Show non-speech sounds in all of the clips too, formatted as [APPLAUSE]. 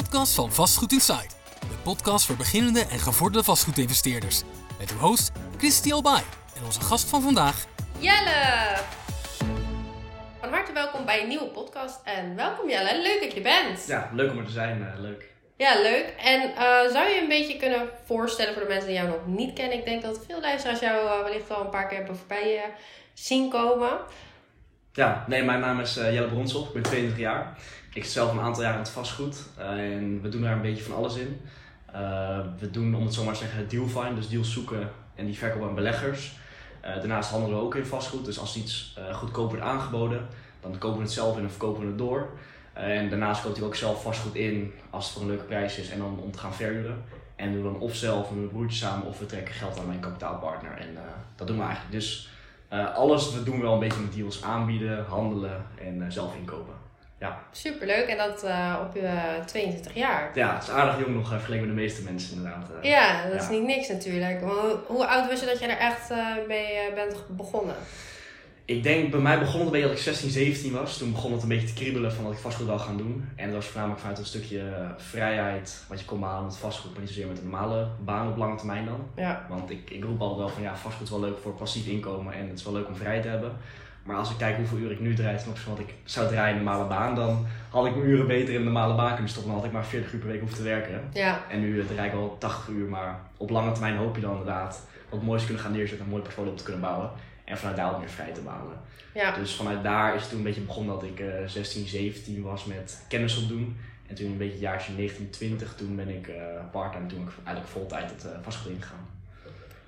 podcast van Vastgoed Insight. De podcast voor beginnende en gevorderde vastgoedinvesteerders. Met uw host Christy Albay en onze gast van vandaag. Jelle! Van harte welkom bij een nieuwe podcast. En welkom Jelle, leuk dat je bent. Ja, leuk om er te zijn. eh, leuk. Ja, leuk. En eh, zou je een beetje kunnen voorstellen voor de mensen die jou nog niet kennen? Ik denk dat veel luisteraars jou eh, wellicht al een paar keer hebben voorbij zien komen. Ja, nee, mijn naam is Jelle Bronsel. Ik ben 22 jaar. Ik zelf een aantal jaar in het vastgoed. eh, en we doen daar een beetje van alles in. Eh, we doen, om het zo maar te zeggen, deal find. Dus deals zoeken en die verkopen aan beleggers. Eh, daarnaast handelen we ook in vastgoed. Dus als iets goedkoop wordt aangeboden, dan kopen we het zelf in en verkopen we het door. En daarnaast koopt hij ook zelf vastgoed in als het voor een leuke prijs is en dan om te gaan verhuren. En doen we dan of zelf met mijn broertje samen of we trekken geld aan mijn kapitaalpartner. En dat doen we eigenlijk. Dus alles we doen wel een beetje met deals aanbieden, handelen en zelf inkopen. Ja. Superleuk. En dat eh, op je 22 jaar. ja, het is aardig jong nog eh, vergeleken met de meeste mensen inderdaad. eh. Ja, dat is niet niks natuurlijk. Hoe, hoe oud was je dat je er echt eh, mee eh, bent begonnen? Ik denk, bij mij begon het een beetje dat ik 16, 17 was. Toen begon het een beetje te kriebelen van wat ik vastgoed wil gaan doen. En dat was voornamelijk vanuit een stukje eh, vrijheid, wat je kon behalen met vastgoed, maar niet zozeer met een normale baan op lange termijn dan. Ja. Want ik, ik roep altijd wel van ja, vastgoed is wel leuk voor passief inkomen en het is wel leuk om vrij te hebben. Maar als ik kijk hoeveel uren ik nu draai ten opzichte van wat ik zou draaien in een normale baan, dan had ik mijn uren beter in een normale baan kunnen stoppen. Dan had ik maar 40 uur per week hoeven te werken. Ja. En nu eh, draai ik al 80 uur, maar op lange termijn hoop je dan inderdaad wat moois te kunnen gaan neerzetten, een mooi portfolio op te kunnen bouwen. En vanuit daar ook meer vrij te behalen. Ja. Dus vanuit daar is het toen een beetje begonnen dat ik eh 16, 17 was met kennis opdoen. En toen een beetje het jaartje 19, 20, toen ben ik eh part-time, toen ik eigenlijk voltijd het uh, vastgoed ingegaan.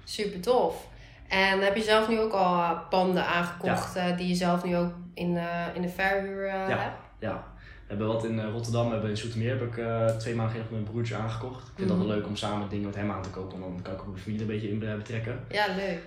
Super tof. En heb je zelf nu ook al eh, panden aangekocht eh, die je zelf nu ook in, eh, in de verhuur Ja. hebt? Ja, we hebben wat in Rotterdam, we hebben in Zoetermeer heb ik twee maanden geleden met mijn broertje aangekocht. Ik vind Mhm. dat wel leuk om samen dingen met hem aan te kopen, want dan kan ik ook mijn familie een beetje in betrekken. Ja, leuk.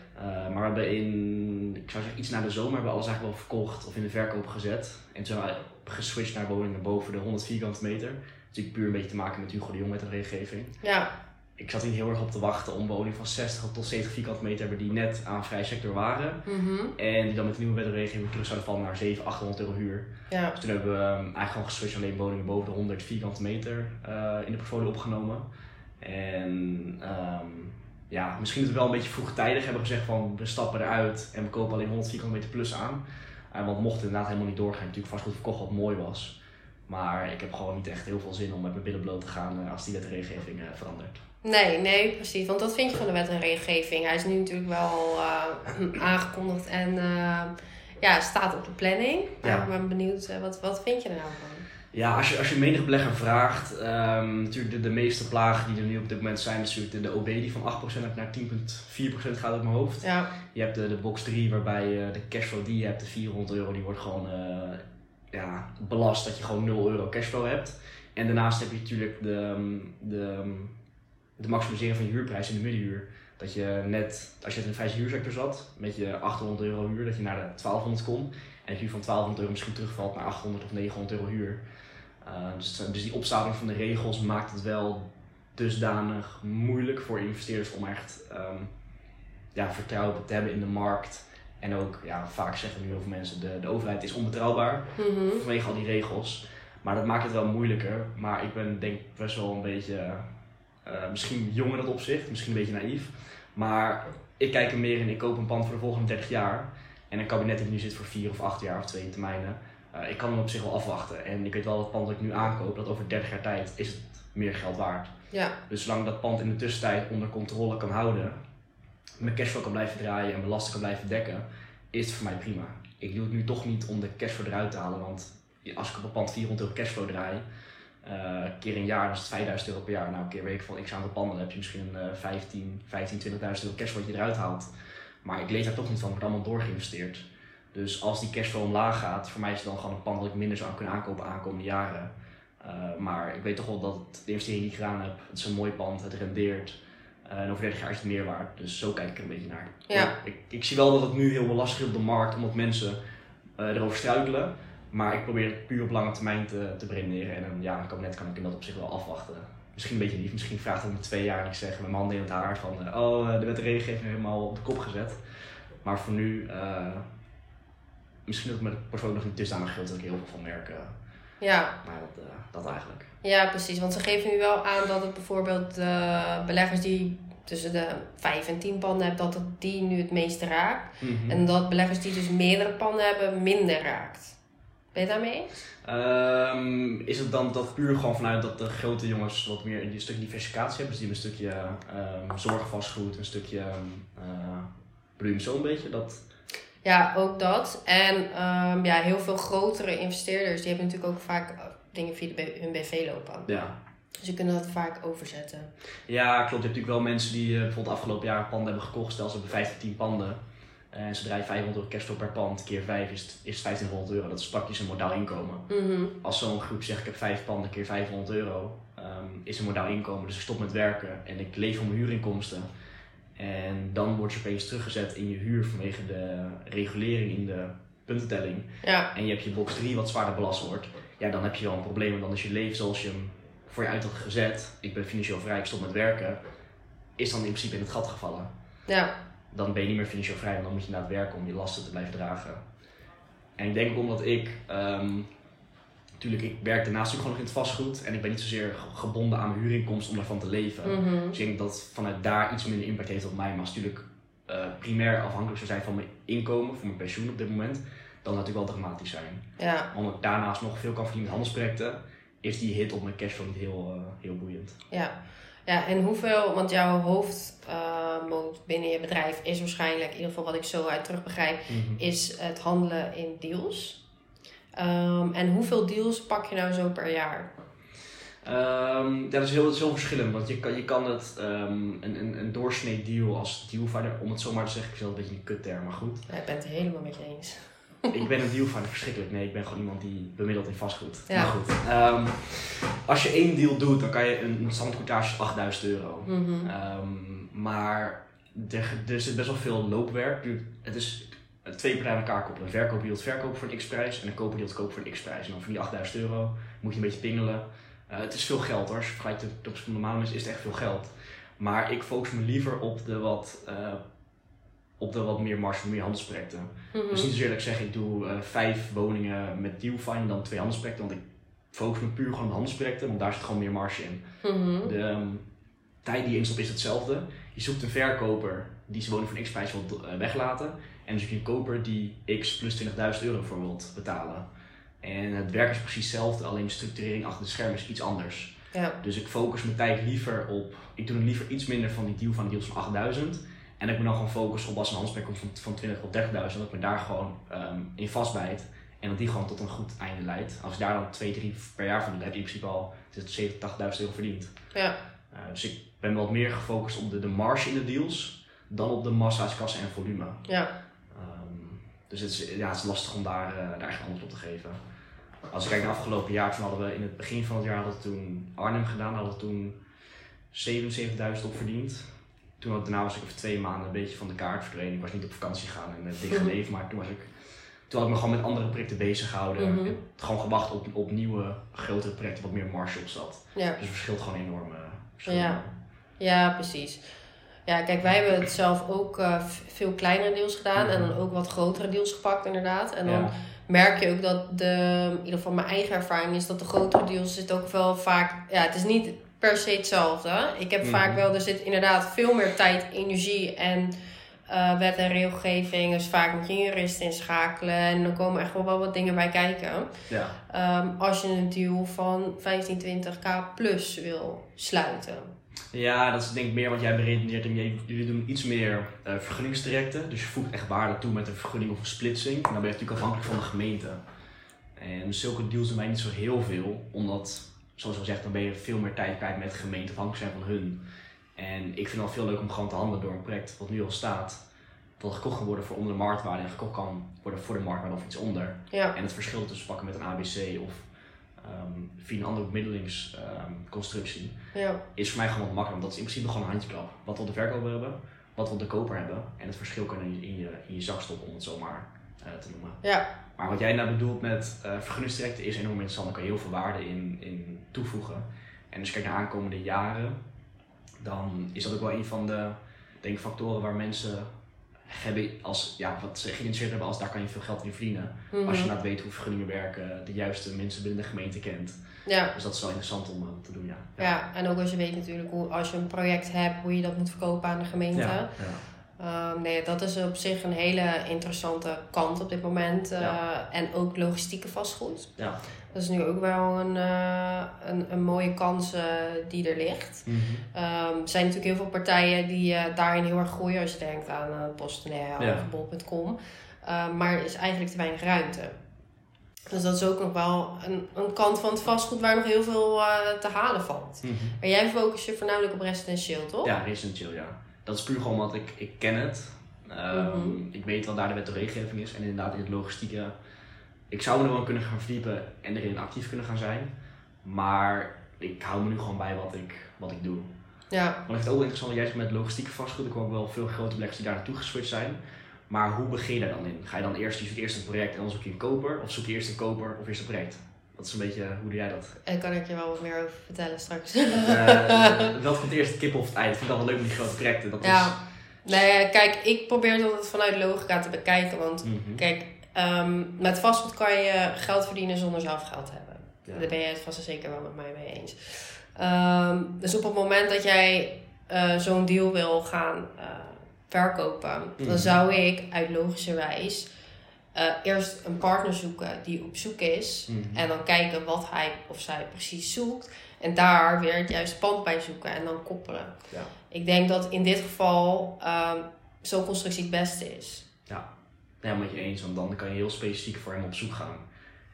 Maar we hebben in, ik zou zeggen iets na de zomer, hebben we alles eigenlijk wel verkocht of in de verkoop gezet. En toen hebben we geswitcht naar woningen boven de 100 vierkante meter. Natuurlijk puur een beetje te maken met Hugo de Jong met de regelgeving. Ja, Ik zat hier heel erg op te wachten om woningen van 60 tot 70 vierkante meter te hebben die net aan vrij sector waren. mhm. En die dan met de nieuwe wet en regelgeving terug zouden vallen naar 700, 800 euro huur. ja. Dus toen hebben we um, eigenlijk gewoon geswitcht alleen woningen boven de 100 vierkante meter eh, in de portfolio opgenomen. En ehm, ja, misschien dat we wel een beetje vroegtijdig hebben gezegd van we stappen eruit en we kopen alleen 100 vierkante meter plus aan. Eh, want mocht het inderdaad helemaal niet doorgaan, natuurlijk vastgoed verkocht wat mooi was. Maar ik heb gewoon niet echt heel veel zin om met mijn billen bloot te gaan eh, als die wet en regelgeving eh, verandert. Nee, nee, precies. Want dat vind je van de wet en regelgeving. Hij is nu natuurlijk wel eh, [CLEARS THROAT] aangekondigd en eh, ja, staat op de planning. Ja. Ik ben benieuwd, eh, wat, wat vind je er nou van? Ja, als je, als je menig belegger vraagt, ehm, natuurlijk de, de meeste plagen die er nu op dit moment zijn, is natuurlijk de, de OB die van 8% naar 10,4% gaat uit mijn hoofd. Ja, Je hebt de, de box 3 waarbij de cashflow die je hebt, de 400 euro, die wordt gewoon ja, belast dat je gewoon 0 euro cashflow hebt. En daarnaast heb je natuurlijk de, ehm, de, ehm, de maximisering van je huurprijs in de middenhuur. Dat je net, als je in een vrije huursector zat, met je 800 euro huur, dat je naar de 1200 kon. En dat je van 1200 euro misschien terugvalt naar 800 of 900 euro huur. Uh, dus, dus die opstapeling van de regels maakt het wel dusdanig moeilijk voor investeerders om echt um, ja, vertrouwen te hebben in de markt. En ook, ja, vaak zeggen nu heel veel mensen, de, de overheid is onbetrouwbaar mhm. vanwege al die regels. Maar dat maakt het wel moeilijker. Maar ik ben denk best wel een beetje, uh, misschien jong in dat opzicht, misschien een beetje naïef. Maar ik kijk er meer in, ik koop een pand voor de volgende 30 jaar. En een kabinet die nu zit voor 4 of 8 jaar of twee termijnen. Uh, ik kan hem op zich wel afwachten. En ik weet wel dat het pand dat ik nu aankoop, dat over 30 jaar tijd is het meer geld waard. Ja. Dus zolang dat pand in de tussentijd onder controle kan houden, mijn cashflow kan blijven draaien en mijn lasten kan blijven dekken, is het voor mij prima. Ik doe het nu toch niet om de cashflow eruit te halen, want als ik op een pand 400 euro cashflow draai, uh, keer een jaar, is het 5000 euro per jaar. Nou, een keer week van x aantal panden, dan heb je misschien uh, 15, 15, 20.000 euro cashflow wat je eruit haalt. Maar ik lees daar toch niet van, het wordt allemaal doorgeïnvesteerd. Dus als die cashflow omlaag gaat, voor mij is het dan gewoon een pand dat ik minder zou kunnen aankopen aankomende jaren. Uh, maar ik weet toch wel dat het, de investering die ik gedaan heb, het is een mooi pand, het rendeert. Uh, en over 30 jaar is het meer waard. Dus zo kijk ik er een beetje naar. Ja. Ik, ik, zie wel dat het nu heel lastig is op de markt, omdat mensen uh, erover struikelen. Maar ik probeer het puur op lange termijn te, te. En een, kabinet kan ik in dat op zich wel afwachten. Misschien een beetje lief, misschien vraagt het me twee jaar en ik zeg met mijn handen in het haar van... Uh, oh, de wet en regelgeving helemaal op de kop gezet. Maar voor nu, uh, misschien dat met het portfolio nog niet dusdanig groot dat ik heel veel van merk. Ja, maar dat, dat eigenlijk. Ja, precies. Want ze geven nu wel aan dat het bijvoorbeeld de beleggers die tussen de 5 en 10 panden hebben, dat het die nu het meeste raakt. Mhm. En dat beleggers die dus meerdere panden hebben, minder raakt. Ben je daarmee eens? Ehm, is het dan dat puur gewoon vanuit dat de grote jongens wat meer een stukje diversificatie hebben? Dus die hebben een stukje ehm zorgvastgoed, een stukje uh, bedoel je hem zo een beetje? Dat... Ja, ook dat. En ehm, ja, heel veel grotere investeerders, die hebben natuurlijk ook vaak eh, dingen via de hun BV lopen. Ja. Dus die kunnen dat vaak overzetten. ja, klopt. Je hebt natuurlijk wel mensen die eh, bijvoorbeeld afgelopen jaar een pand hebben gekocht. Stel ze hebben 5 tot 10 panden. En ze draaien 500 euro cashflow per pand. Keer 5 is, is het 1500 euro. Dat is praktisch een modaal inkomen. Mhm. Als zo'n groep zegt ik heb 5 panden keer 500 euro. ehm, is een modaal inkomen. Dus ik stop met werken en ik leef van mijn huurinkomsten. En dan word je opeens teruggezet in je huur vanwege de regulering in de puntentelling. Ja, En je hebt je box 3 wat zwaarder belast wordt. Ja, dan heb je wel een probleem. Want dan is je leven zoals je hem voor je uit had gezet. Ik ben financieel vrij, ik stop met werken. Is dan in principe in het gat gevallen. ja, Dan ben je niet meer financieel vrij. Want dan moet je naar het werken om je lasten te blijven dragen. En ik denk ook omdat ik... ehm, natuurlijk, ik werk daarnaast ook gewoon nog in het vastgoed. En ik ben niet zozeer ge- gebonden aan mijn huurinkomsten om daarvan te leven. Mhm. Dus ik denk dat vanuit daar iets minder impact heeft op mij. Maar als het natuurlijk eh, primair afhankelijk zou zijn van mijn inkomen, voor mijn pensioen op dit moment, dan zou het natuurlijk wel dramatisch zijn. ja, Omdat ik daarnaast nog veel kan verdienen met handelsprojecten, is die hit op mijn cashflow niet heel, eh, heel boeiend. ja. Ja, en hoeveel, want jouw hoofdmoot binnen je bedrijf is waarschijnlijk, in ieder geval wat ik zo uit terug begrijp, is het handelen in deals. Ehm, en hoeveel deals pak je nou zo per jaar? Ehm, dat is heel, dat is heel verschillend, want je kan, je kan het, ehm, een, een, een doorsnee deal als dealfinder, om het zo maar te zeggen, ik vind dat een beetje een kutterm, maar goed. Ja, ik ben het helemaal met je eens. Ik ben een dealfinder verschrikkelijk. Nee, ik ben gewoon iemand die bemiddelt in vastgoed. Ja. Maar goed. Ehm, als je één deal doet, dan kan je een, standaardcourtage is 8000 euro. Mhm. Ehm, maar er, er zit best wel veel loopwerk. Het is twee partijen aan elkaar koppelen. Een verkoper die het verkopen voor een x-prijs en een koper die het kopen voor een x-prijs. En dan voor die 8000 euro moet je een beetje pingelen. Eh, het is veel geld hoor. Als je vergelijkt opzichte van normale mensen is het echt veel geld. Maar ik focus me liever op de wat, eh, op de wat meer marge, meer handelsprojecten. Mhm. Dus niet zozeer dat ik zeg ik doe eh, vijf woningen met dealfine dan twee handelsprojecten. Want ik focus me puur gewoon op de handelsprojecten, want daar zit gewoon meer marge in. Mhm. De ehm, tijd die je instopt is hetzelfde. Je zoekt een verkoper die zijn woning voor een x-prijs wil eh, weglaten. En dan zoek je een koper die x plus 20.000 euro voor wilt betalen. En het werk is precies hetzelfde, alleen de structurering achter de schermen is iets anders. Ja, Dus ik focus mijn tijd liever op, ik doe er liever iets minder van die deal van de deals van 8000. En dat ik me dan gewoon focus op als een handsprek komt van, van 20 tot 30.000, dat ik me daar gewoon ehm, in vastbijt. En dat die gewoon tot een goed einde leidt. Als ik daar dan 2, 3 per jaar van doe, heb je in principe al 70, 80.000 euro verdiend. ja, Uh, dus ik ben wat meer gefocust op de, de marge in de deals dan op de massa's, kassen en volume. ja. Ehm, dus het is, ja, het is lastig om daar, eh, daar echt antwoord op te geven. Als ik kijk naar afgelopen jaar, toen hadden we in het begin van het jaar hadden we toen Arnhem gedaan, hadden we toen 77.000 op verdiend. Toen had, daarna was ik over twee maanden een beetje van de kaart verdwenen. Ik was niet op vakantie gegaan en het ding geleefd, maar toen was ik toen had ik me gewoon met andere projecten bezig gehouden. Mhm. En gewoon gewacht op, op nieuwe, grotere projecten, wat meer marge op zat. ja. Dus het verschilt gewoon enorm. eh. Ja. Ja, precies. Ja, kijk, wij hebben het zelf ook eh, veel kleinere deals gedaan en dan ook wat grotere deals gepakt, inderdaad. En dan Ja. merk je ook dat de, in ieder geval mijn eigen ervaring is dat de grotere deals zit ook wel vaak, ja, het is niet per se hetzelfde. Ik heb Mhm. vaak wel, er zit inderdaad veel meer tijd, energie en eh, wet en regelgeving. Dus vaak moet je een jurist inschakelen en dan komen echt wel wel wat dingen bij kijken. Ja. Ehm, als je een deal van 15, 20k plus wil sluiten. Ja, dat is denk ik meer wat jij beredeneert. Jullie doen iets meer eh vergunningstrajecten. Dus je voegt echt waarde toe met een vergunning of een splitsing. En dan ben je natuurlijk afhankelijk van de gemeente. En zulke deals doen wij niet zo heel veel. Omdat, zoals al gezegd, dan ben je veel meer tijd kwijt met gemeente afhankelijk zijn van hun. En ik vind het veel leuk om gewoon te handelen door een project wat nu al staat. Dat gekocht kan worden voor onder de marktwaarde en gekocht kan worden voor de marktwaarde of iets onder. Ja, En het verschil tussen pakken met een ABC of ehm, via een andere bemiddelingsconstructie ja, is voor mij gewoon wat makkelijker. Want dat is in principe gewoon een handjeklap. Wat wil de verkoper hebben, wat wil de koper hebben. En het verschil kan in je, in je, in je zak stoppen, om het zo maar eh, te noemen. ja, Maar wat jij nou bedoelt met uh, vergunningstrajecten is enorm interessant. Daar kan je heel veel waarde in, in toevoegen. En als je kijkt naar aankomende jaren, dan is dat ook wel een van de denk, factoren waar mensen hebben als, ja, wat ze geïnteresseerd hebben als daar kan je veel geld in verdienen. Als je inderdaad weet hoe vergunningen werken, de juiste mensen binnen de gemeente kent. Ja. Dus dat is wel interessant om eh, te doen, ja. Ja, en ook als je weet natuurlijk hoe, als je een project hebt, hoe je dat moet verkopen aan de gemeente. Ja, Ehm, nee, dat is op zich een hele interessante kant op dit moment. eh, Ja. En ook logistieke vastgoed. Ja. Dat is nu ook wel een, eh, een, een mooie kans eh, die er ligt. Mhm. Ehm, er zijn natuurlijk heel veel partijen die daarin heel erg groeien. Als je denkt aan uh, PostNL Ja. of bol.com. Ehm, maar er is eigenlijk te weinig ruimte. Dus dat is ook nog wel een, een kant van het vastgoed waar nog heel veel te halen valt. Mhm. Maar jij focus je voornamelijk op residentieel, toch? Ja, residentieel, ja. Dat is puur gewoon omdat ik, ik ken het. Ehm, Mhm. Ik weet wat daar de wet en regelgeving is. En inderdaad in het logistieke. Ik zou me er wel kunnen gaan verdiepen en erin actief kunnen gaan zijn. Maar ik hou me nu gewoon bij wat ik, wat ik doe. Ja, Want ik vind het ook interessant zegt met logistieke vastgoed. Komen ook wel veel grote beleggers die daar naartoe geswitcht zijn. Maar hoe begin je daar dan in? Ga je dan eerst, je eerst een project en dan zoek je een koper? Of zoek je eerst een koper of eerst een project? Dat is een beetje, hoe doe jij dat? daar kan ik je wel wat meer over vertellen straks. Eh, [LAUGHS] wat komt eerst, het kip of het ei? Ik vind dat wel leuk met die grote projecten. Dat Ja. Nee, kijk, ik probeer het altijd vanuit logica te bekijken. Want. Mhm. kijk, ehm, met vastgoed kan je geld verdienen zonder zelf geld te hebben. Ja. Daar ben jij het vast en zeker wel met mij mee eens. Ehm, dus op het moment dat jij eh, zo'n deal wil gaan eh, verkopen, Mhm. dan zou ik uit logische wijs eh, eerst een partner zoeken die op zoek is. Mhm. En dan kijken wat hij of zij precies zoekt. En daar weer het juiste pand bij zoeken en dan koppelen. Ja. Ik denk dat in dit geval ehm, zo'n constructie het beste is. Ja, met je eens, want dan kan je heel specifiek voor hem op zoek gaan.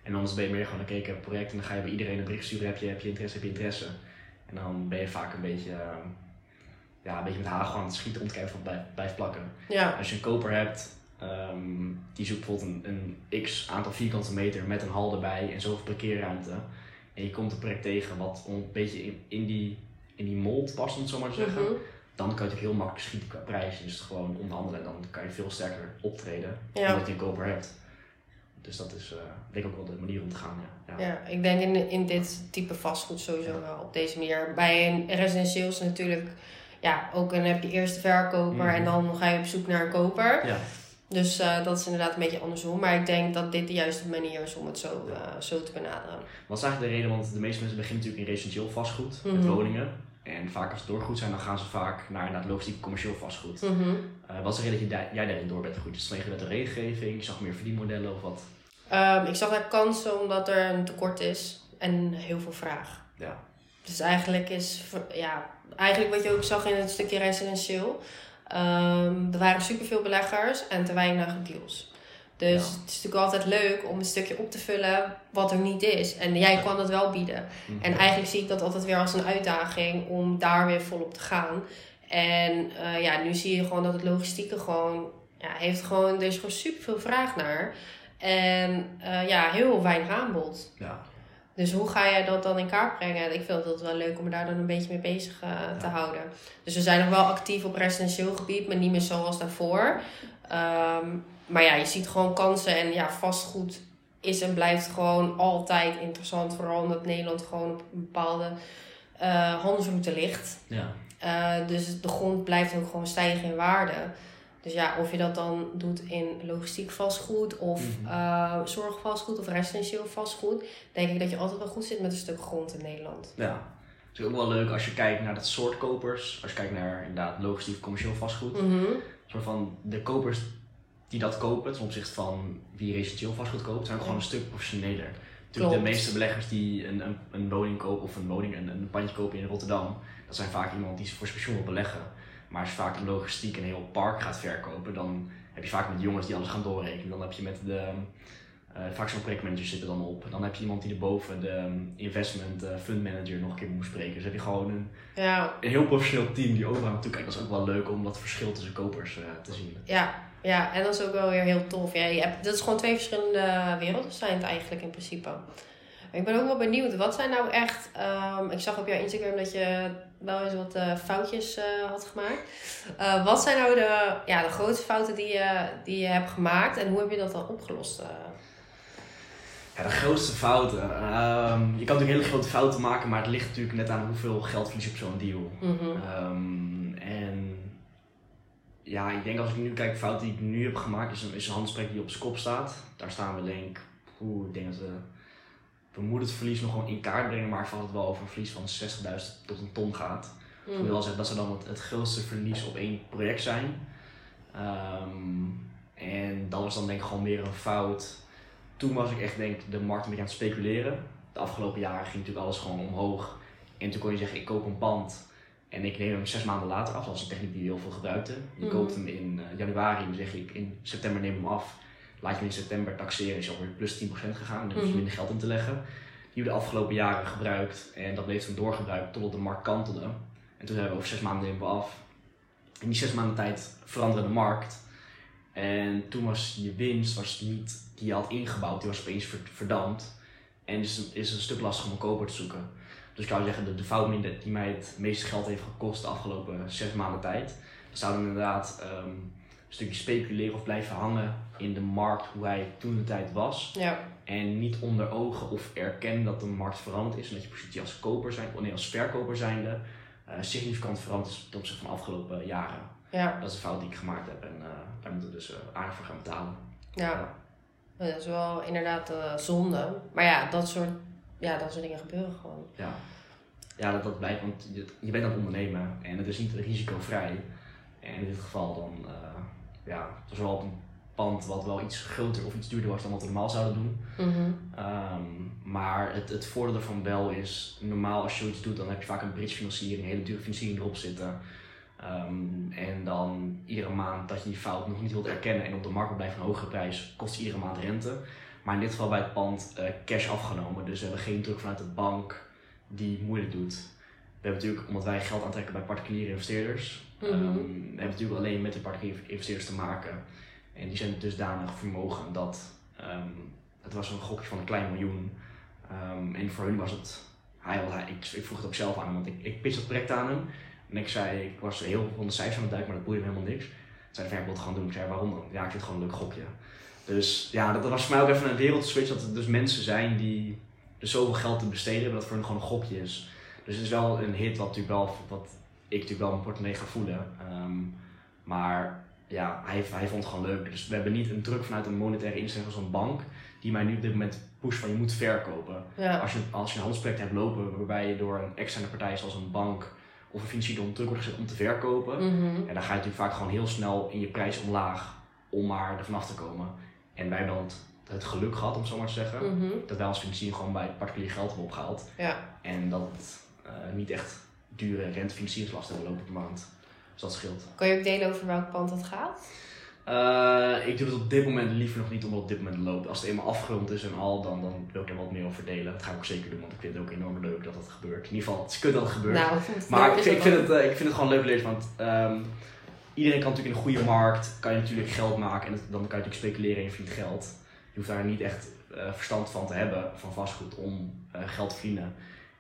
En anders ben je meer gewoon, oké, ik heb een project en dan ga je bij iedereen een bericht sturen, heb je, heb je interesse, heb je interesse. En dan ben je vaak een beetje, ehm, ja, een beetje met hagel aan het schieten om te kijken of het blijft, blijft plakken. Ja, Als je een koper hebt, ehm, die zoekt bijvoorbeeld een, een x aantal vierkante meter met een hal erbij en zoveel parkeerruimte. En je komt een project tegen wat een beetje in, in, die, in die mold past, om het zo maar te zeggen. Mhm. Dan kan je natuurlijk heel makkelijk schieten qua prijs. Dus gewoon onderhandelen en dan kan je veel sterker optreden. Ja. Omdat je een koper hebt. Dus dat is eh, denk ik ook wel de manier om te gaan. Ja. Ja. ja, ik denk in, in dit type vastgoed sowieso wel op deze manier. Bij een residentieel is natuurlijk, ja, ook dan heb je eerst de verkoper Mhm. en dan ga je op zoek naar een koper. Ja. Dus eh, dat is inderdaad een beetje andersom. Maar ik denk dat dit de juiste manier is om het zo, eh, zo te benaderen. Wat is eigenlijk de reden? Want de meeste mensen beginnen natuurlijk in residentieel vastgoed, met Mhm. woningen. En vaak als het doorgoed zijn, dan gaan ze vaak naar inderdaad logistiek commercieel vastgoed. Eh, wat is de reden dat jij daarin door bent gegroeid? Is het vanwege de regelgeving? Je zag meer verdienmodellen of wat? Ehm, ik zag daar kansen omdat er een tekort is en heel veel vraag. Ja. Dus eigenlijk is, ja, eigenlijk wat je ook zag in het stukje residentieel. Ehm, er waren superveel beleggers en te weinig deals. Dus Ja. het is natuurlijk altijd leuk om een stukje op te vullen wat er niet is. En jij kan het wel bieden. Mhm. En eigenlijk zie ik dat altijd weer als een uitdaging om daar weer volop te gaan. En eh, ja, nu zie je gewoon dat het logistieke gewoon, ja, heeft gewoon, er is gewoon superveel vraag naar. En eh, ja, heel weinig aanbod. Ja. Dus hoe ga jij dat dan in kaart brengen? Ik vind het wel leuk om me daar dan een beetje mee bezig eh, te Ja. houden. Dus we zijn nog wel actief op residentieel gebied, maar niet meer zoals daarvoor. Ehm, maar ja, je ziet gewoon kansen en ja, vastgoed is en blijft gewoon altijd interessant. Vooral omdat Nederland gewoon op een bepaalde eh, handelsroute ligt. Ja. Eh, dus de grond blijft ook gewoon stijgen in waarde. Dus ja, of je dat dan doet in logistiek vastgoed of Mhm. eh, zorgvastgoed of residentieel vastgoed, denk ik dat je altijd wel goed zit met een stuk grond in Nederland. Ja. Het is ook wel leuk als je kijkt naar dat soort kopers. Als je kijkt naar inderdaad logistiek commercieel vastgoed. Een soort van de kopers die dat kopen ten opzichte van wie residentieel vastgoed koopt, zijn Ja. gewoon een stuk professioneler. Natuurlijk de meeste beleggers die een, een, een woning kopen of een woning, een, een pandje kopen in Rotterdam, dat zijn vaak iemand die voor zijn pensioen wil beleggen. Maar als je vaak in logistiek een heel park gaat verkopen, dan heb je vaak met jongens die alles gaan doorrekenen. Dan heb je met de, eh, vaak zo'n projectmanager zit er dan op. Dan heb je iemand die erboven de ehm, investment eh, fund manager nog een keer moet spreken. Dus heb je gewoon een, Ja, een heel professioneel team die overal naartoe kijkt. Dat is ook wel leuk om dat verschil tussen kopers eh, te zien. ja, ja, en dat is ook wel weer heel tof. Ja, je hebt, dat is gewoon twee verschillende werelden zijn het eigenlijk in principe. Ik ben ook wel benieuwd, wat zijn nou echt... ehm, ik zag op jouw Instagram dat je wel eens wat eh, foutjes eh, had gemaakt. Eh, wat zijn nou de, ja, de grootste fouten die je, die je hebt gemaakt en hoe heb je dat dan opgelost? Ja, de grootste fouten. Ehm, je kan natuurlijk hele grote fouten maken, maar het ligt natuurlijk net aan hoeveel geld verlies je op zo'n deal. Ehm, en ja, ik denk als ik nu kijk, fout die ik nu heb gemaakt, is een, is een handsprek die op zijn kop staat. Daar staan we denk ik, oeh, ik denk dat we, we moeten het verlies nog gewoon in kaart brengen, maar val het wel over een verlies van 60.000 tot een ton gaat. Ik wil Mm. wel zeggen dat ze dan het, het grootste verlies op één project zijn. Ehm, en dat was dan denk ik gewoon meer een fout. Toen was ik echt denk de markt een beetje aan het speculeren. De afgelopen jaren ging natuurlijk alles gewoon omhoog. En toen kon je zeggen, ik koop een pand en ik neem hem zes maanden later af. Dat was een techniek die heel veel gebruikten. Je Mhm. koopt hem in eh, januari en dan zeg ik in september neem hem af. Laat je hem in september taxeren, is alweer plus 10% gegaan. Dan hoef je minder geld in te leggen. Die hebben we de afgelopen jaren gebruikt en dat bleef toen doorgebruikt totdat de markt kantelde. En toen hebben we over zes maanden we af. In die zes maanden tijd veranderde de markt. En toen was je winst was niet die je had ingebouwd, die was opeens ver- verdampt. En is, is een stuk lastiger om een koper te zoeken. Dus ik zou zeggen, de, de fout die mij het meeste geld heeft gekost de afgelopen zes maanden tijd. Dat zou dan inderdaad ehm, stukje speculeren of blijven hangen in de markt, hoe hij toen de tijd was. Ja, En niet onder ogen of erkennen dat de markt veranderd is en dat je positie als koper zijn, of nee, als verkoper zijnde eh, significant veranderd is ten opzichte van de afgelopen jaren. ja, Dat is een fout die ik gemaakt heb en eh, daar moeten we dus uh, aardig voor gaan betalen. ja. Dat is wel inderdaad zonde. Maar ja, dat soort, ja, dat soort dingen gebeuren gewoon. Ja, ja dat, dat blijft, want je, je bent aan het ondernemen en het is niet risicovrij. En in dit geval dan, uh, ja, het was wel op een pand wat wel iets groter of iets duurder was dan wat we normaal zouden doen. Mhm. Um, maar het, het voordeel ervan wel is, normaal als je zoiets doet, dan heb je vaak een bridge financiering, een hele dure financiering erop zitten. Um, en dan iedere maand dat je die fout nog niet wilt erkennen en op de markt blijft een hogere prijs, kost je iedere maand rente. Maar in dit geval bij het pand uh, cash afgenomen, dus we hebben geen druk vanuit de bank die moeilijk doet. We hebben natuurlijk, omdat wij geld aantrekken bij particuliere investeerders, Mhm. um, we hebben natuurlijk alleen met de particuliere investeerders te maken. En die zijn dusdanig vermogen dat um, het was een gokje van een klein miljoen. Um, en voor hun was het, hij, hij, ik, ik vroeg het ook zelf aan hem, want ik, ik pitchte het project aan hem. En ik zei, ik was heel veel van de cijfers aan het duiken, maar dat boeide me helemaal niks. Zei ik wil het gewoon doen. Ik zei, waarom dan? Ja, ik vind het gewoon een leuk gokje. Dus ja, dat, dat was voor mij ook even een wereldswitch, dat er dus mensen zijn die er zoveel geld te besteden hebben, dat het voor hun gewoon een gokje is. Dus het is wel een hit wat, natuurlijk wel, wat ik natuurlijk wel mijn portemonnee ga voelen. Um, maar ja, hij, hij vond het gewoon leuk. Dus we hebben niet een druk vanuit een monetaire instelling als een bank, die mij nu op dit moment pusht van je moet verkopen. Ja. Als, je, als je een handelsproject hebt lopen waarbij je door een externe partij zoals een bank of een financier onder druk wordt gezet om te verkopen, Mhm. en dan ga je natuurlijk vaak gewoon heel snel in je prijs omlaag om maar er vanaf te komen. En wij hebben dan het, het geluk gehad, om het zo maar te zeggen, Mhm. dat wij als financier gewoon bij particulier geld hebben opgehaald. Ja. En dat het uh, niet echt dure rentefinancieringslasten hebben lopen per maand. Dus dat scheelt. Kan je ook delen over welk pand het gaat? Uh, ik doe het op dit moment liever nog niet omdat het op dit moment loopt. Als het eenmaal afgerond is en al, dan, dan wil ik er wat meer over delen. Dat ga ik ook zeker doen, want ik vind het ook enorm leuk dat dat gebeurt. In ieder geval, het is kut dat het gebeurt. Nou, maar ik, ik, vind het, uh, ik vind het gewoon leuk leuk, want um, iedereen kan natuurlijk in een goede markt, kan je natuurlijk geld maken en het, dan kan je natuurlijk speculeren en je verdient geld. Je hoeft daar niet echt uh, verstand van te hebben, van vastgoed, om geld te verdienen.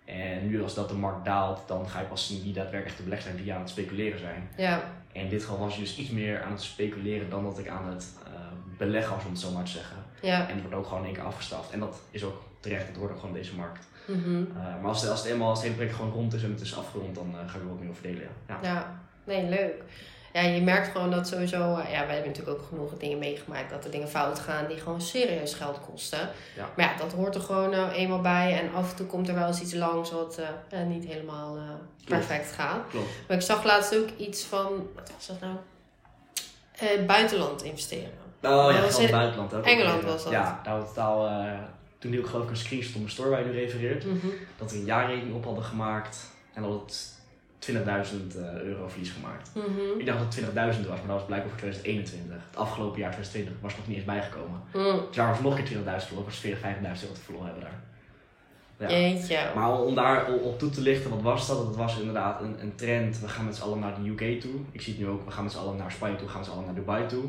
En nu als dat de markt daalt, dan ga je pas zien wie daadwerkelijk de beleggers zijn die aan het speculeren zijn. Ja. En in dit geval was je dus iets meer aan het speculeren dan dat ik aan het uh, beleggen was, om het zo maar te zeggen. Ja. En het wordt ook gewoon in één keer afgestraft. En dat is ook terecht, het hoort ook gewoon deze markt. Mm -hmm. uh, maar als het, als het eenmaal als het hele project gewoon rond is en het is afgerond, dan uh, ga ik er ook meer over delen. Ja. ja. ja, nee, leuk. Ja, je merkt gewoon dat sowieso, ja, wij hebben natuurlijk ook genoeg dingen meegemaakt dat er dingen fout gaan die gewoon serieus geld kosten. Ja. Maar ja, dat hoort er gewoon uh, eenmaal bij en af en toe komt er wel eens iets langs wat uh, niet helemaal perfect gaat. Klopt. Maar ik zag laatst ook iets van, wat was dat nou? Buitenland investeren. Oh ja, van het buitenland ook. Engeland was dat. Ja, daar had totaal, uh, toen hield ik geloof ik een screenshot op mijn store waar je nu refereert. Mm -hmm. Dat we een jaarrekening op hadden gemaakt en dat het 20.000 uh, euro verlies gemaakt. Mm -hmm. Ik dacht dat het 20.000 was, maar dat was blijkbaar voor 2021. Het afgelopen jaar 2020 was nog niet eens bijgekomen. Mm. Dus daar was nog een keer 20.000 verloren, was 40, 50.000 euro te verloren hebben daar. Ja. Jeetje. Maar om daar op toe te lichten, wat was dat? Het was inderdaad een, een trend. We gaan met z'n allen naar de UK toe. Ik zie het nu ook, we gaan met z'n allen naar Spanje toe, we gaan met z'n allen naar Dubai toe.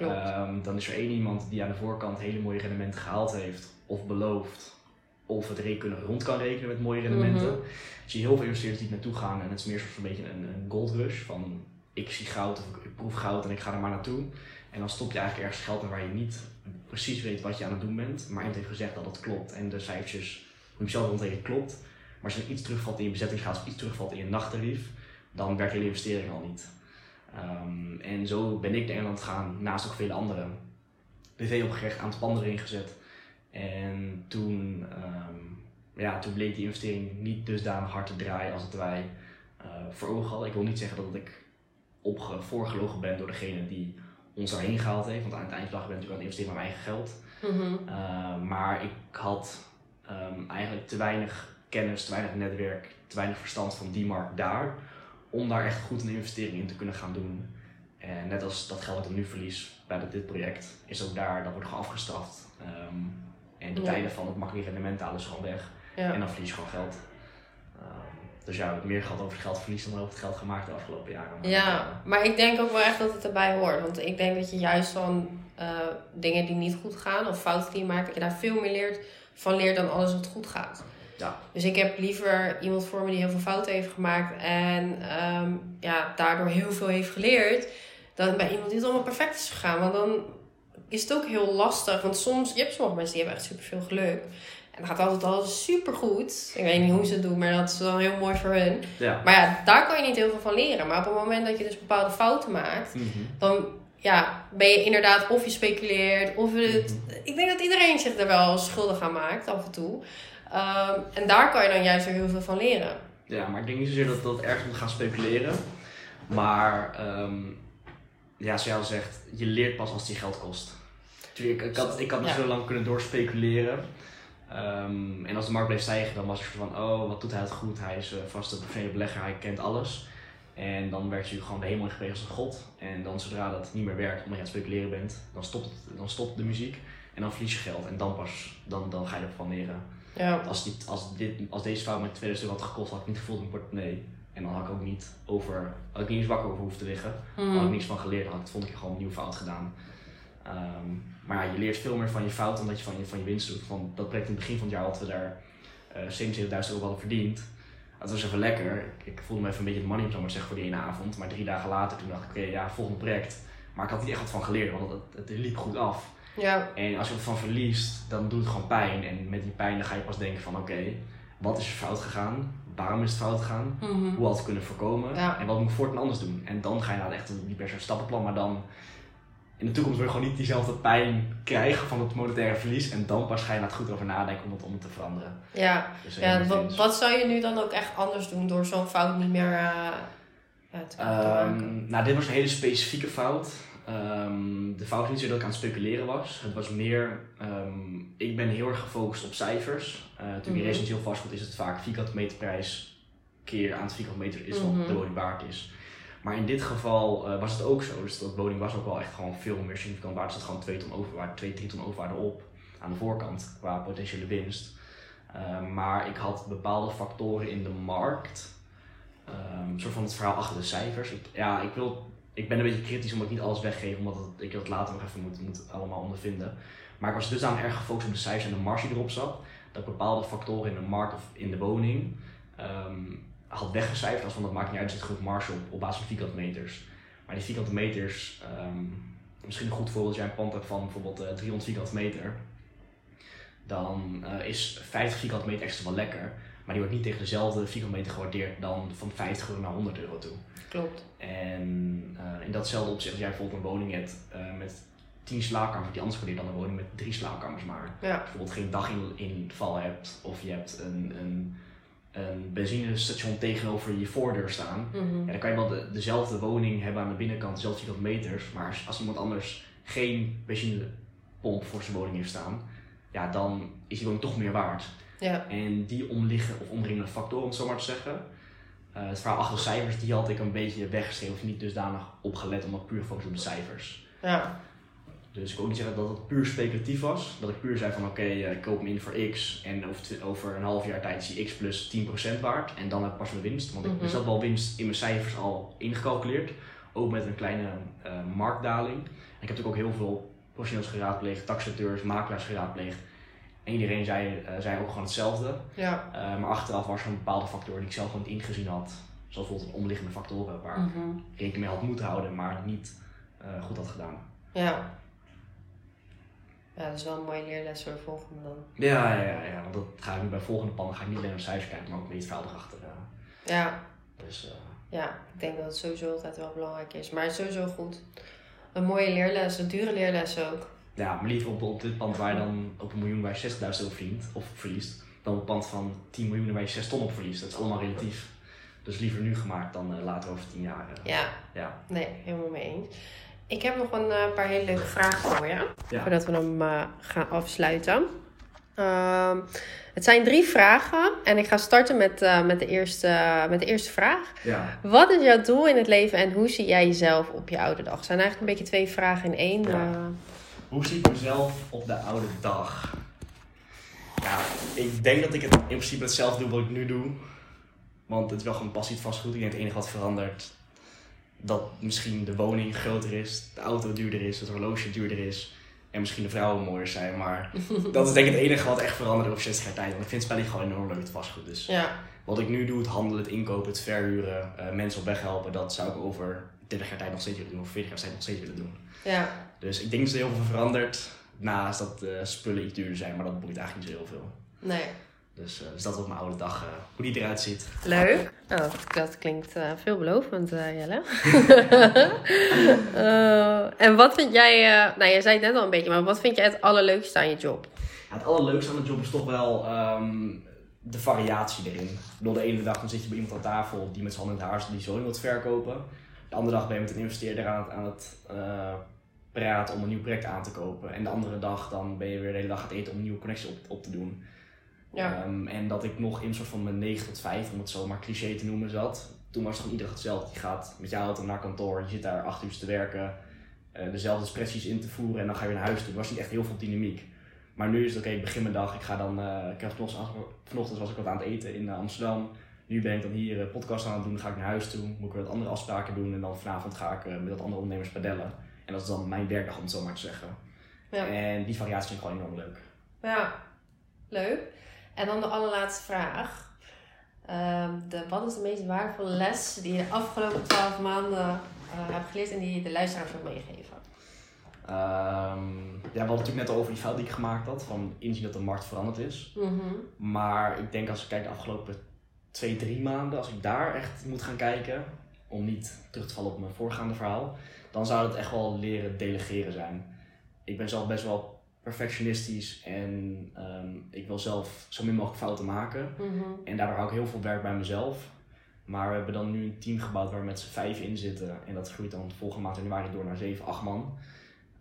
Um, dan is er één iemand die aan de voorkant hele mooie rendementen gehaald heeft, of beloofd, of het rekenen rond kan rekenen met mooie rendementen. Mm -hmm. Zie heel veel investeerders die naartoe gaan en het is meer zo'n beetje een, een gold rush van ik zie goud of ik, proef goud en ik ga er maar naartoe. En dan stop je eigenlijk ergens geld in waar je niet precies weet wat je aan het doen bent, maar iemand heeft gezegd dat dat klopt en de cijfertjes, hoe je zelf rondrekent, klopt. Maar als er iets terugvalt in je bezettingsgraad of iets terugvalt in je nachttarief, dan werkt je hele investering al niet. Ehm, en zo ben ik naar Engeland gegaan, naast ook vele anderen. BV opgericht, aantal panden erin gezet. En toen, ja, toen bleek die investering niet dusdanig hard te draaien als het wij uh, voor ogen hadden. Ik wil niet zeggen dat ik op voorgelogen ben door degene die ons daarheen gehaald heeft. Want aan het eind van de dag ben ik natuurlijk aan het investeren met mijn eigen geld. Mhm. Uh, maar ik had um, eigenlijk te weinig kennis, te weinig netwerk, te weinig verstand van die markt daar. Om daar echt goed een investering in te kunnen gaan doen. En net als dat geld dat ik nu verlies bij dit project, is ook daar, dat wordt gewoon afgestraft. Um, en de Ja. tijden van het makkelijke rendement halen is gewoon weg. Ja. En dan verlies je gewoon geld. Um, dus ja, ik heb meer gehad over het geld verliezen dan over het geld gemaakt de afgelopen jaren. Maar, Ja, maar ik denk ook wel echt dat het erbij hoort. Want ik denk dat je juist van eh, dingen die niet goed gaan of fouten die je maakt, dat je daar veel meer leert van leert dan alles wat goed gaat. Ja. Dus ik heb liever iemand voor me die heel veel fouten heeft gemaakt en ehm, ja, daardoor heel veel heeft geleerd, dan bij iemand die het allemaal perfect is gegaan. Want dan is het ook heel lastig. Want soms, je hebt sommige mensen die hebben echt superveel geluk. En dan gaat altijd alles super goed. Ik weet niet hoe ze het doen, maar dat is dan heel mooi voor hun. ja. Maar ja, daar kan je niet heel veel van leren. Maar op het moment dat je dus bepaalde fouten maakt, Mhm. dan ja, ben je inderdaad of je speculeert, of het. Mhm. Ik denk dat iedereen zich er wel schuldig aan maakt af en toe. Ehm, en daar kan je dan juist weer heel veel van leren. Ja, maar ik denk niet zozeer dat dat ergens moet gaan speculeren. Maar ehm, ja, zoals jij al zegt, je leert pas als het je geld kost. Tuurlijk, ik, ik had, ik had nog Ja. zo lang kunnen doorspeculeren. Ehm, en als de markt bleef stijgen, dan was het van, oh, wat doet hij het goed. Hij is uh, vast een professionele belegger, hij kent alles. En dan werd je gewoon de hemel ingeprezen als een god. En dan zodra dat niet meer werkt, omdat je aan het speculeren bent, dan stopt, het, dan stopt de muziek. En dan verlies je geld. En dan pas, dan, dan ga je ervan leren. Ja. Als, dit, als, dit, als deze fout met 2000 euro had gekost, had ik niet gevoeld in mijn portemonnee. En dan had ik ook niet over, had ik niet eens wakker over hoeven te liggen. Dan had ik Mhm. niks van geleerd, dan had ik volgende keer gewoon een nieuwe fout gedaan. Ehm, maar ja, je leert veel meer van je fout dan dat je van je, van je winst doet. Van dat project in het begin van het jaar hadden we daar eh 77.000 euro hadden verdiend. Dat was even lekker. Ik, voelde me even een beetje het money, om zo maar te zeggen, voor die ene avond. Maar drie dagen later, toen dacht ik, oké, ja, volgende project. Maar ik had niet echt wat van geleerd, want het, het liep goed af. Ja. En als je ervan verliest, dan doet het gewoon pijn. En met die pijn dan ga je pas denken van oké, wat is er fout gegaan? Waarom is het fout gegaan? Mhm. Hoe had ik het kunnen voorkomen? Ja. En wat moet ik voortaan anders doen? En dan ga je nou echt een, niet per se een stappenplan, maar dan in de toekomst wil je gewoon niet diezelfde pijn krijgen van het monetaire verlies. En dan pas ga je het goed over nadenken om het om te veranderen. Ja. Dus ja wat, wat zou je nu dan ook echt anders doen door zo'n fout niet meer eh, te, te maken? Ehm, nou, dit was een hele specifieke fout. Ehm, de fout was niet zo dat ik aan het speculeren was. Het was meer, ehm, ik ben heel erg gefocust op cijfers. Uh, Mhm. residentieel vastgoed is het vaak vierkante meterprijs keer aan het vierkante meter is wat Mhm. de woning waard is. Maar in dit geval eh, was het ook zo. Dus dat woning was ook wel echt gewoon veel meer significant waard. Er zat gewoon 2 ton overwaarde, 2, 3 ton overwaarde op aan de voorkant qua potentiële winst. Ehm, maar ik had bepaalde factoren in de markt. Een soort van het verhaal achter de cijfers. Ik, ja, ik, wil, ik ben een beetje kritisch omdat ik niet alles weggeef, omdat ik dat later nog even moet, moet allemaal ondervinden. Maar ik was dus aan erg gefocust op de cijfers en de marge die erop zat. Dat bepaalde factoren in de markt of in de woning ehm, had weggecijferd. Als van dat maakt niet uit, er zit genoeg marge op, op basis van vierkante meters. Maar die vierkante meters, ehm, misschien een goed voorbeeld als jij een pand hebt van bijvoorbeeld eh, 300 vierkante meter. Dan eh, is 50 vierkante meter extra wel lekker. Maar die wordt niet tegen dezelfde vierkante meter gewaardeerd dan van 50 euro naar 100 euro toe. Klopt. En eh, in datzelfde opzicht, als jij bijvoorbeeld een woning hebt met 10 slaapkamers, die anders waardeert dan een woning met 3 slaapkamers maar. Ja. Bijvoorbeeld geen daginval hebt, of je hebt een, een, een benzinestation tegenover je voordeur staan. Mhm. Ja, dan kan je wel de, dezelfde woning hebben aan de binnenkant, dezelfde vierkante meters. Maar als, iemand anders geen benzinepomp voor zijn woning heeft staan, ja, dan is die woning toch meer waard. Ja. En die omliggen of omringende factoren, om het zo maar te zeggen. eh, het verhaal achter de cijfers, die had ik een beetje weggeschreven of niet dusdanig opgelet omdat puur gefocust op de cijfers. Ja. Dus ik wil ook niet zeggen dat het puur speculatief was. Dat ik puur zei van oké, eh, ik koop hem in voor x en over, over een half jaar tijd die x plus 10% waard. En dan heb ik pas mijn winst. Want ik, Mhm. zat wel winst in mijn cijfers al ingecalculeerd. Ook met een kleine eh, marktdaling. En ik heb natuurlijk ook heel veel professionals geraadpleegd, taxateurs, makelaars geraadpleegd. En iedereen zei, eh, zei ook gewoon hetzelfde. Ja. Uh, maar achteraf was er een bepaalde factor die ik zelf gewoon niet ingezien had. Zoals bijvoorbeeld omliggende factoren waar ik Mhm. rekening mee had moeten houden, maar niet goed had gedaan. Ja. Ja, dat is wel een mooie leerles voor de volgende dan. Ja, ja, ja, want dat ga ik nu bij volgende pannen ga ik niet alleen naar cijfers kijken, maar ook meer het verhaal erachter. eh. Ja. Dus, eh, ja, ik denk dat het sowieso altijd wel belangrijk is. Maar sowieso goed. Een mooie leerles, een dure leerles ook. Ja, maar liever op, op dit pand waar je dan op een miljoen waar je 60.000 euro verdient, of verliest, dan op een pand van 10 miljoen waar je 6 ton op verliest. Dat is allemaal relatief. Dus liever nu gemaakt dan uh, later over 10 jaar. Uh, ja. ja, nee, helemaal mee eens. Ik heb nog een uh, paar hele leuke vragen voor je, ja. voordat we hem gaan afsluiten. Ehm, het zijn drie vragen en ik ga starten met, uh, met, de, eerste, met de eerste vraag. Ja. Wat is jouw doel in het leven en hoe zie jij jezelf op je oude dag? Het zijn eigenlijk een beetje twee vragen in één. Ja. Hoe zie ik mezelf op de oude dag? Ja, ik denk dat ik het in principe hetzelfde doe wat ik nu doe. Want het is wel gewoon passief vastgoed. Ik denk het enige wat verandert dat misschien de woning groter is, de auto duurder is, het horloge duurder is. En misschien de vrouwen mooier zijn. Maar [LAUGHS] dat is denk ik het enige wat echt verandert op 60 jaar tijd. Want ik vind spelling gewoon enorm leuk, het vastgoed. Dus ja. wat ik nu doe, het handelen, het inkopen, het verhuren, uh, mensen op weg helpen. Dat zou ik over 30 jaar tijd nog steeds willen doen. Of 40 jaar tijd nog steeds willen doen. Ja. Dus ik denk dat er heel veel verandert. Naast dat uh, spullen iets duurder zijn. Maar dat boeit eigenlijk niet zo heel veel. Nee. Dus, uh, dus dat is op mijn oude dag, uh, hoe die eruit ziet. Leuk. [LAUGHS] Oh, dat klinkt uh, veelbelovend, Jelle. [LAUGHS] [LAUGHS] en wat vind jij, nou je zei het net al een beetje, maar wat vind jij het allerleukste aan je job? Ja, het allerleukste aan de job is toch wel um, de variatie erin. Bedoel, de ene dag dan zit je bij iemand aan tafel die met zijn handen in het haar die zo wilt verkopen. De andere dag ben je met een investeerder aan het, aan het praten om een nieuw project aan te kopen. En de andere dag dan ben je weer de hele dag aan het eten om een nieuwe connectie op, op te doen. Ja. Um, en dat ik nog in soort van mijn 9 tot 5, om het zo maar cliché te noemen, zat. Toen was het gewoon iedereen hetzelfde. Je gaat met je auto naar kantoor, je zit daar acht uur te werken, uh, dezelfde expressies in te voeren en dan ga je weer naar huis toe. Er was niet echt heel veel dynamiek. Maar nu is het oké, okay, ik begin mijn dag, ik ga dan, uh, ik heb vanochtend, vanochtend was ik wat aan het eten in uh, Amsterdam. Nu ben ik dan hier podcast aan het doen, dan ga ik naar huis toe, moet ik weer wat andere afspraken doen en dan vanavond ga ik met dat andere ondernemers padellen. En dat is dan mijn werkdag om het zo maar te zeggen. Ja. En die variatie vind ik gewoon enorm leuk. Ja, leuk. En dan de allerlaatste vraag. Um, de, wat is de meest waardevolle les die je de afgelopen twaalf maanden uh, hebt geleerd en die je de luisteraars wil meegeven? Um, ja, we hadden natuurlijk net al over die fout die ik gemaakt had, van inzien dat de markt veranderd is. Mm -hmm. Maar ik denk als ik kijk de afgelopen twee, drie maanden, als ik daar echt moet gaan kijken, om niet terug te vallen op mijn voorgaande verhaal, dan zou het echt wel leren delegeren zijn. Ik ben zelf best wel perfectionistisch en um, ik wil zelf zo min mogelijk fouten maken. Mm -hmm. En daardoor hou ik heel veel werk bij mezelf. Maar we hebben dan nu een team gebouwd waar we met z'n vijf in zitten. En dat groeit dan volgende maand januari door naar 7, 8 man.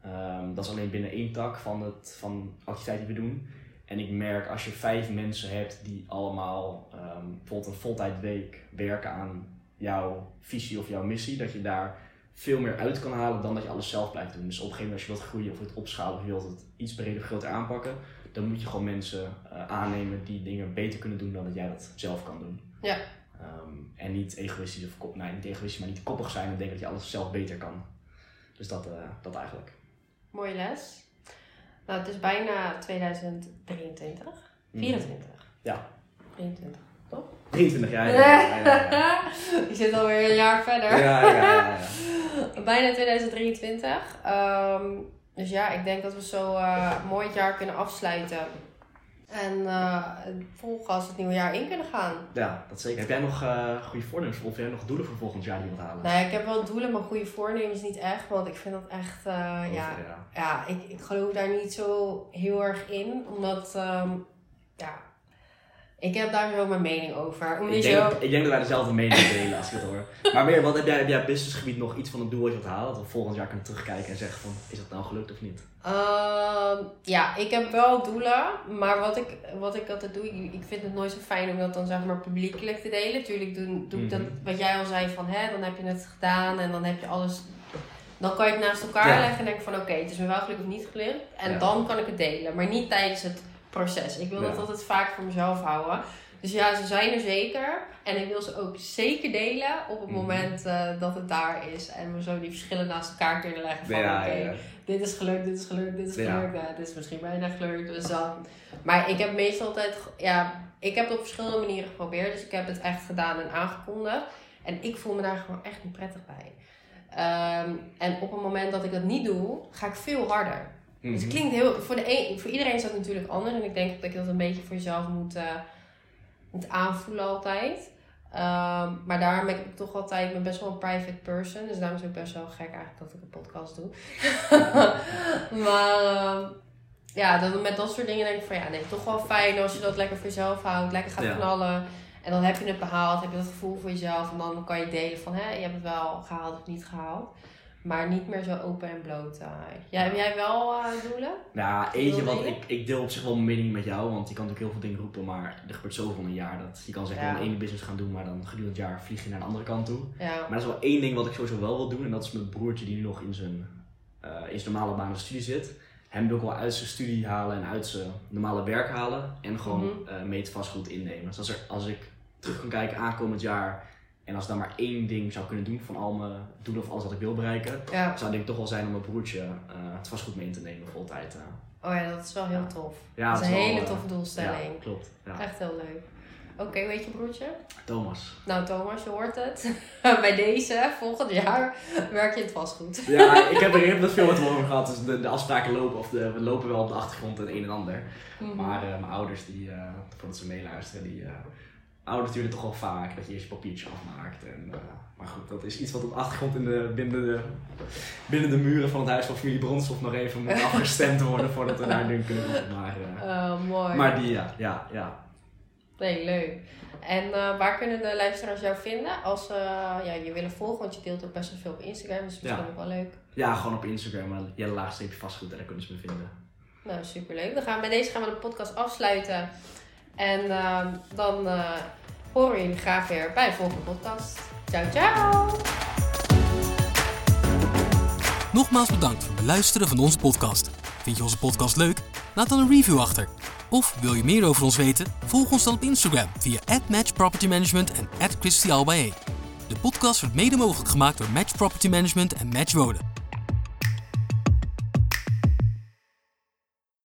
Um, dat is alleen binnen één tak van, het, van de activiteit die we doen. En ik merk als je vijf mensen hebt die allemaal um, bijvoorbeeld een voltijdweek werken aan jouw visie of jouw missie, dat je daar veel meer uit kan halen dan dat je alles zelf blijft doen. Dus op een gegeven moment als je wilt groeien of wilt opschalen of je wilt het iets breder of groter aanpakken, dan moet je gewoon mensen uh, aannemen die dingen beter kunnen doen dan dat jij dat zelf kan doen. Ja. Um, en niet egoïstisch of kop, nee, niet egoïstisch, maar niet koppig zijn en denken dat je alles zelf beter kan. Dus dat, uh, dat eigenlijk. Mooie les. Nou, het is bijna 2023. 24. Ja. 23, toch? 23 jaar. Ja, ja. [LAUGHS] Je zit alweer een jaar verder. Ja, ja, ja, ja. [LAUGHS] Bijna 2023. Um, dus ja, ik denk dat we zo uh, mooi het jaar kunnen afsluiten. En uh, vol gas het nieuwe jaar in kunnen gaan. Ja, dat zeker. Heb jij nog uh, goede voornemens of heb jij nog doelen voor volgend jaar die je wilt halen? Nee, ik heb wel doelen, maar goede voornemens niet echt. Want ik vind dat echt, uh, Over, ja, ja. ja ik, ik geloof daar niet zo heel erg in. Omdat, um, ja, ik heb daar zo mijn mening over. Omdat Ik denk, dat, ik denk dat wij dezelfde mening delen als ik het hoor. [LAUGHS] Maar meer, wat heb jij op jouw businessgebied nog iets van een doel wat je wilt halen? Dat we volgend jaar kunnen terugkijken en zeggen van, is dat nou gelukt of niet? Ehm, ja, ik heb wel doelen, maar wat ik, wat ik altijd doe, ik, ik vind het nooit zo fijn om dat dan zeg maar publiekelijk te delen. Tuurlijk doe, doe ik dat, Mhm. wat jij al zei, van hè, dan heb je het gedaan en dan heb je alles, dan kan je het naast elkaar Ja. leggen en denk van oké, het is me wel gelukt of niet gelukt. En Ja. dan kan ik het delen, maar niet tijdens het proces. Ik wil Ja. dat altijd vaak voor mezelf houden. Dus ja, ze zijn er zeker. En ik wil ze ook zeker delen op het Mhm. moment eh, dat het daar is. En we zo die verschillen naast elkaar kunnen leggen van oké, dit is gelukt, dit is gelukt, dit is gelukt. Ja, dit is misschien bijna gelukt. Dus dan. Maar ik heb meestal altijd, ja, ik heb het op verschillende manieren geprobeerd. Dus ik heb het echt gedaan en aangekondigd. En ik voel me daar gewoon echt niet prettig bij. Ehm, en op het moment dat ik dat niet doe, ga ik veel harder. Dus Mhm. het klinkt heel, voor, de een, voor iedereen is dat natuurlijk anders. En ik denk dat je dat een beetje voor jezelf moet, eh, moet aanvoelen altijd. Ehm, maar daarom ben ik toch altijd, ik ben best wel een private person. Dus daarom is het ook best wel gek eigenlijk dat ik een podcast doe. [LAUGHS] maar ehm, ja, dan met dat soort dingen denk ik van ja, nee, toch wel fijn als je dat lekker voor jezelf houdt. Lekker gaat Ja. knallen. En dan heb je het behaald, heb je dat gevoel voor jezelf. En dan kan je delen van, hè, je hebt het wel gehaald of niet gehaald. Maar niet meer zo open en bloot. eh. Ja, heb jij wel eh, doelen? Ja, eentje wat dingen? ik, ik deel op zich wel mijn mening met jou, want je kan natuurlijk heel veel dingen roepen, maar er gebeurt zoveel in een jaar dat je kan zeggen, Ja. ik wil één business gaan doen, maar dan gedurende het jaar vlieg je naar de andere kant toe. Ja. Maar er is wel één ding wat ik sowieso wel wil doen, en dat is mijn broertje die nu nog in zijn, eh, in zijn normale baan of studie zit. Hem wil ik wel uit zijn studie halen en uit zijn normale werk halen en gewoon Mhm. eh, mee het vastgoed innemen. Dus als, er, als ik terug kan kijken aankomend jaar en als ik dan maar één ding zou kunnen doen van al mijn doelen of alles wat ik wil bereiken, ja. zou denk ik toch wel zijn om mijn broertje eh, het vastgoed mee in te nemen voor altijd. eh. Oh ja, dat is wel heel tof. Ja, dat is een hele eh, toffe doelstelling. Ja, klopt. Ja. Echt heel leuk. Oké, weet je broertje? Thomas. Nou Thomas, je hoort het. [LAUGHS] Bij deze, volgend jaar, werk je het vastgoed. Ja, [LAUGHS] ik heb er heel veel met over gehad. Dus de, de afspraken lopen, of de, we lopen wel op de achtergrond het een en ander. Mhm. Maar mijn ouders, die, voordat ze meeluisteren, die ouders duren toch wel vaak dat je eerst je papiertje afmaakt. En, eh, maar goed, dat is iets wat op de achtergrond in de, binnen, de, binnen de muren van het huis van familie Bronshoff nog even moet [LAUGHS] afgestemd worden voordat we daar nu kunnen. Maar, Oh, mooi. maar die, ja, ja, ja. Nee, leuk. En eh, waar kunnen de luisteraars jou vinden als ze ja, je willen volgen? Want je deelt ook best wel veel op Instagram, dus misschien Ja. ook wel leuk. Ja, gewoon op Instagram, maar Jelle laagstreepje vastgoed, daar kunnen ze me vinden. Nou, superleuk. Dan gaan we, bij deze gaan we de podcast afsluiten. En ehm, dan eh, horen jullie graag weer bij de volgende podcast. Ciao, ciao! Nogmaals bedankt voor het beluisteren van onze podcast. Vind je onze podcast leuk? Laat dan een review achter. Of wil je meer over ons weten? Volg ons dan op Instagram via @matchpropertymanagement en @christyalbae. De podcast wordt mede mogelijk gemaakt door Match Property Management en Match Wonen.